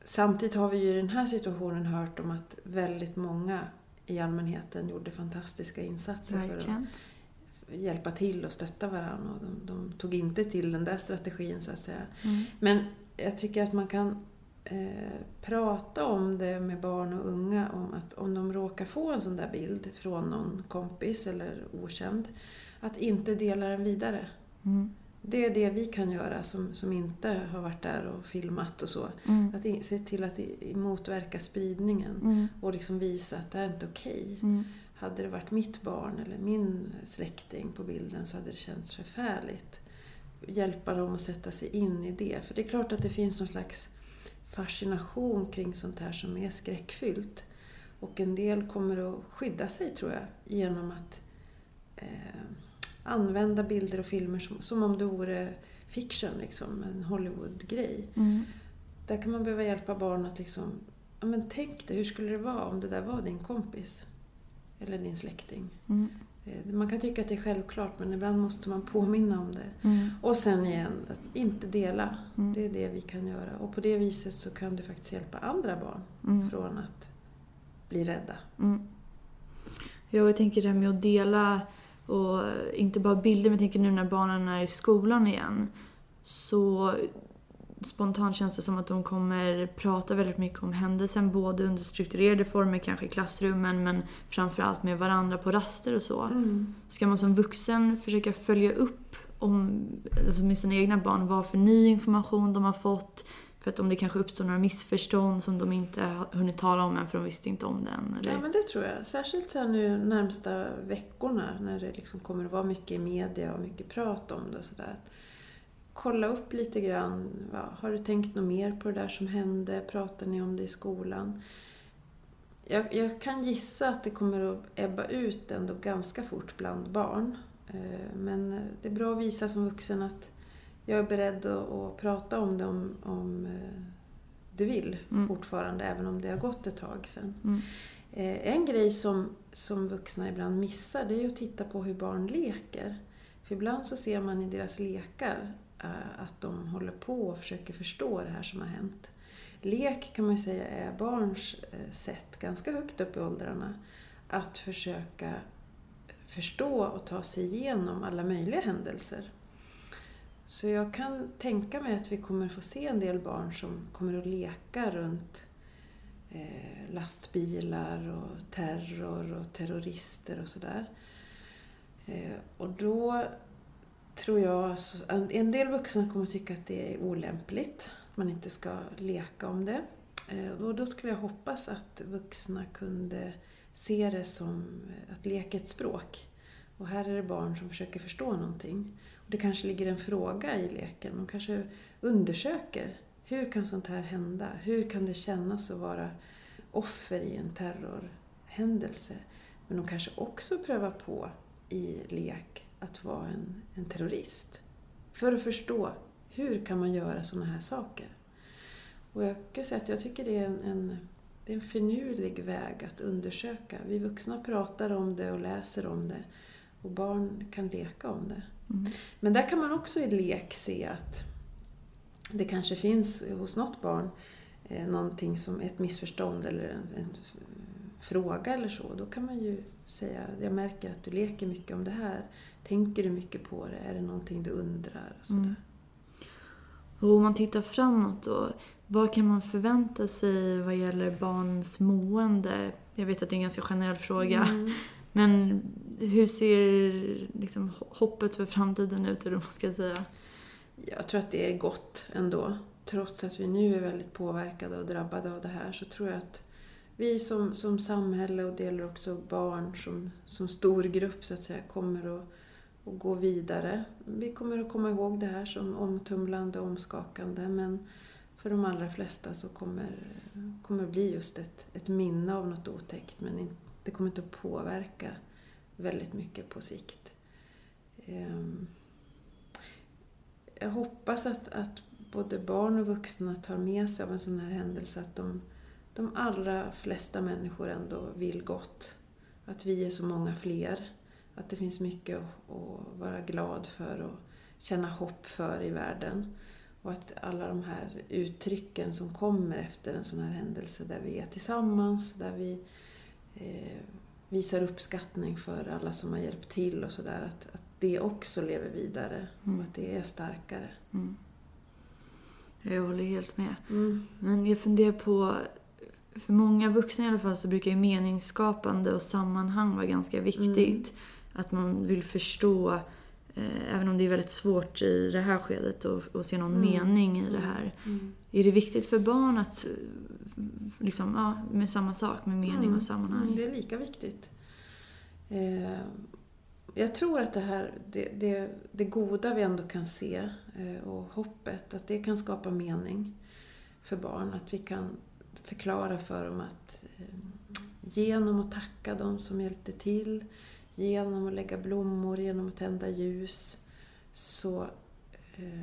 Samtidigt har vi ju i den här situationen hört om att väldigt många i allmänheten gjorde fantastiska insatser för att hjälpa till och stötta varandra. Och de, de tog inte till den där strategin så att säga. Mm. Men jag tycker att man kan eh, prata om det med barn och unga om att om de råkar få en sån där bild från någon kompis eller okänd, att inte dela den vidare. Mm. Det är det vi kan göra som, som inte har varit där och filmat och så. Mm. Att se till att i- motverka spridningen Mm. och liksom visa att det är inte okej. Mm. Hade det varit mitt barn eller min släkting på bilden så hade det känts förfärligt. Hjälpa dem att sätta sig in i det. För det är klart att det finns någon slags fascination kring sånt här som är skräckfyllt. Och en del kommer att skydda sig tror jag genom att eh, använda bilder och filmer som, som om det vore fiction, liksom, en Hollywood-grej. Mm. Där kan man behöva hjälpa barn att liksom, ja men tänk dig, hur skulle det vara om det där var din kompis? Eller din släkting. Mm. Eh, Man kan tycka att det är självklart men ibland måste man påminna om det. Mm. Och sen igen, att inte dela. Mm. Det är det vi kan göra. Och på det viset så kan du faktiskt hjälpa andra barn Mm. från att bli rädda. Mm. Ja, jag tänker det här med att dela och inte bara bilder, men jag tänker nu när barnen är i skolan igen så spontant känns det som att de kommer prata väldigt mycket om händelsen, både under strukturerade former, kanske i klassrummen, men framförallt med varandra på raster och så. Mm. Ska man som vuxen försöka följa upp om, alltså med sina egna barn vad för ny information de har fått? För att om det kanske uppstår några missförstånd som de inte har hunnit tala om än för de visste inte om den. Eller? Ja men det tror jag. Särskilt så här nu närmsta veckorna när det liksom kommer att vara mycket i media och mycket prat om det och sådär. Kolla upp lite grann. Ja, har du tänkt något mer på det där som hände? Pratar ni om det i skolan? Jag, jag kan gissa att det kommer att ebba ut ändå ganska fort bland barn. Eh, Men det är bra att visa som vuxen att jag är beredd att, att prata om det om, om eh, du vill Mm. fortfarande, även om det har gått ett tag sedan. Mm. Eh, En grej som, som vuxna ibland missar det är att titta på hur barn leker. För ibland så ser man i deras lekar Eh, att de håller på och försöker förstå det här som har hänt. Lek kan man ju säga är barns eh, sätt, ganska högt upp i åldrarna, att försöka förstå och ta sig igenom alla möjliga händelser. Så jag kan tänka mig att vi kommer få se en del barn som kommer att leka runt eh, lastbilar och terror och terrorister och sådär. Och då tror jag, alltså, en, del vuxna kommer tycka att det är olämpligt, att man inte ska leka om det. Eh, och då skulle jag hoppas att vuxna kunde se det som eh, att leka ett språk. Och här är det barn som försöker förstå någonting. Och det kanske ligger en fråga i leken. De kanske undersöker Hur kan sånt här hända? Hur kan det kännas att vara offer i en terrorhändelse? Men de kanske också prövar på i lek att vara en, en terrorist. För att förstå, hur kan man göra sådana här saker? Och jag kan säga att jag tycker det är en, en, det är en finurlig väg att undersöka. Vi vuxna pratar om det och läser om det och barn kan leka om det. Mm. Men där kan man också i lek se att det kanske finns hos något barn eh, någonting som ett missförstånd eller en, en, fråga eller så. Då kan man ju säga, jag märker att du leker mycket om det här. Tänker du mycket på det? Är det någonting du undrar? Och. Mm. Och om man tittar framåt då, vad kan man förvänta sig vad gäller barns mående? Jag vet att det är en ganska generell fråga. Mm. Men hur ser liksom, hoppet för framtiden ut, eller vad man ska säga? Jag tror att det är gott ändå. Trots att vi nu är väldigt påverkade och drabbade av det här så tror jag att vi som, som samhälle och gäller också barn som, som stor grupp så att säga kommer att, och gå vidare. Vi kommer att komma ihåg det här som omtumlande och omskakande men för de allra flesta så kommer, kommer det bli just ett, ett minne av något otäckt men det kommer inte att påverka väldigt mycket på sikt. Ehm, jag hoppas att, att både barn och vuxna tar med sig av en sån här händelse att de, de allra flesta människor ändå vill gott. Att vi är så många fler. Att det finns mycket att vara glad för och känna hopp för i världen. Och att alla de här uttrycken som kommer efter en sån här händelse där vi är tillsammans, där vi eh, visar uppskattning för alla som har hjälpt till och sådär. Att, att det också lever vidare mm. och att det är starkare. Mm. Jag håller helt med. Mm. Men jag funderar på, för många vuxna i alla fall så brukar ju meningsskapande och sammanhang vara ganska viktigt. Mm. Att man vill förstå, eh, även om det är väldigt svårt i det här skedet att se någon mm. mening i det här. Mm. Är det viktigt för barn att liksom, ja, med samma sak, med mening och sammanhang? Mm, det är lika viktigt. Eh, jag tror att det här, det, det, det goda vi ändå kan se eh, och hoppet, att det kan skapa mening för barn. Att vi kan förklara för dem att eh, genom att tacka dem som hjälpte till, genom att lägga blommor, genom att tända ljus, så eh,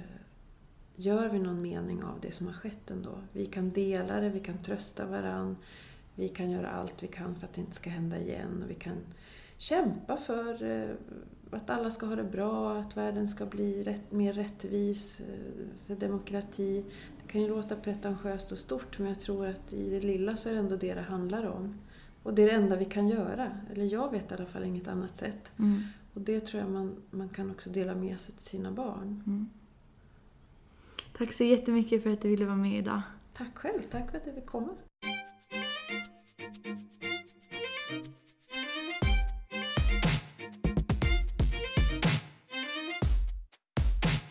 gör vi någon mening av det som har skett ändå. Vi kan dela det, vi kan trösta varann, vi kan göra allt vi kan för att det inte ska hända igen och vi kan kämpa för eh, att alla ska ha det bra, att världen ska bli rätt, mer rättvis, eh, för demokrati. Det kan ju låta pretentiöst och stort men jag tror att i det lilla så är det ändå det det handlar om. Och det är det enda vi kan göra. Eller jag vet i alla fall inget annat sätt. Mm. Och det tror jag man, man kan också dela med sig till sina barn. Mm. Tack så jättemycket för att du ville vara med idag. Tack själv, tack för att du fick komma.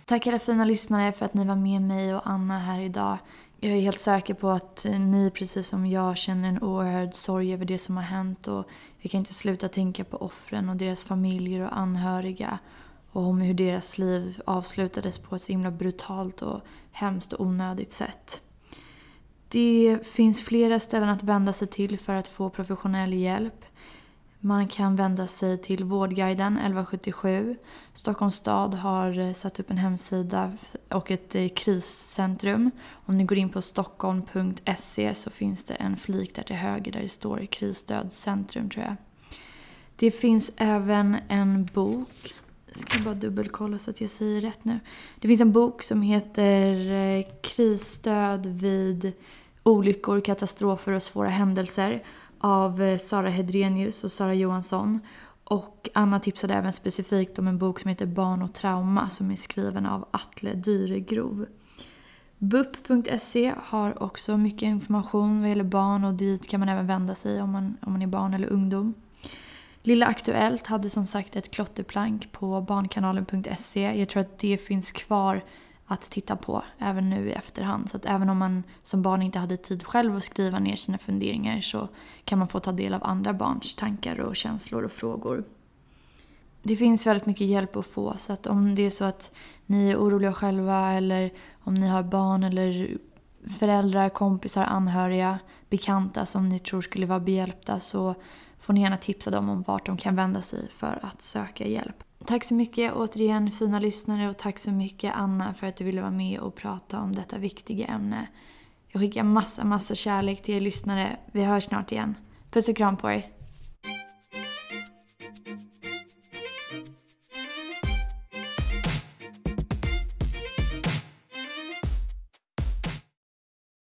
Tack alla fina lyssnare för att ni var med mig och Anna här idag. Jag är helt säker på att ni precis som jag känner en oerhörd sorg över det som har hänt och jag kan inte sluta tänka på offren och deras familjer och anhöriga och om hur deras liv avslutades på ett så himla brutalt och hemskt och onödigt sätt. Det finns flera ställen att vända sig till för att få professionell hjälp. Man kan vända sig till Vårdguiden 1177. Stockholms stad har eh, satt upp en hemsida och ett eh, kriscentrum. Om ni går in på stockholm.se så finns det en flik där till höger där det står krisstödcentrum tror jag. Det finns även en bok. Jag ska bara dubbelkolla så att jag säger rätt nu. Det finns en bok som heter eh, Krisstöd vid olyckor, katastrofer och svåra händelser av eh, Sara Hedrenius och Sara Johansson. Och Anna tipsade även specifikt om en bok som heter Barn och trauma som är skriven av Atle Dyregrov. BUP.se har också mycket information vad gäller barn och dit kan man även vända sig om man, om man är barn eller ungdom. Lilla Aktuellt hade som sagt ett klotterplank på barnkanalen.se. Jag tror att det finns kvar att titta på även nu i efterhand. Så att även om man som barn inte hade tid själv att skriva ner sina funderingar så kan man få ta del av andra barns tankar och känslor och frågor. Det finns väldigt mycket hjälp att få så att om det är så att ni är oroliga själva eller om ni har barn eller föräldrar, kompisar, anhöriga, bekanta som ni tror skulle vara behjälpta så får ni gärna tipsa dem om vart de kan vända sig för att söka hjälp. Tack så mycket återigen fina lyssnare och tack så mycket Anna för att du ville vara med och prata om detta viktiga ämne. Jag skickar massa, massa kärlek till er lyssnare. Vi hörs snart igen. Puss och kram på er!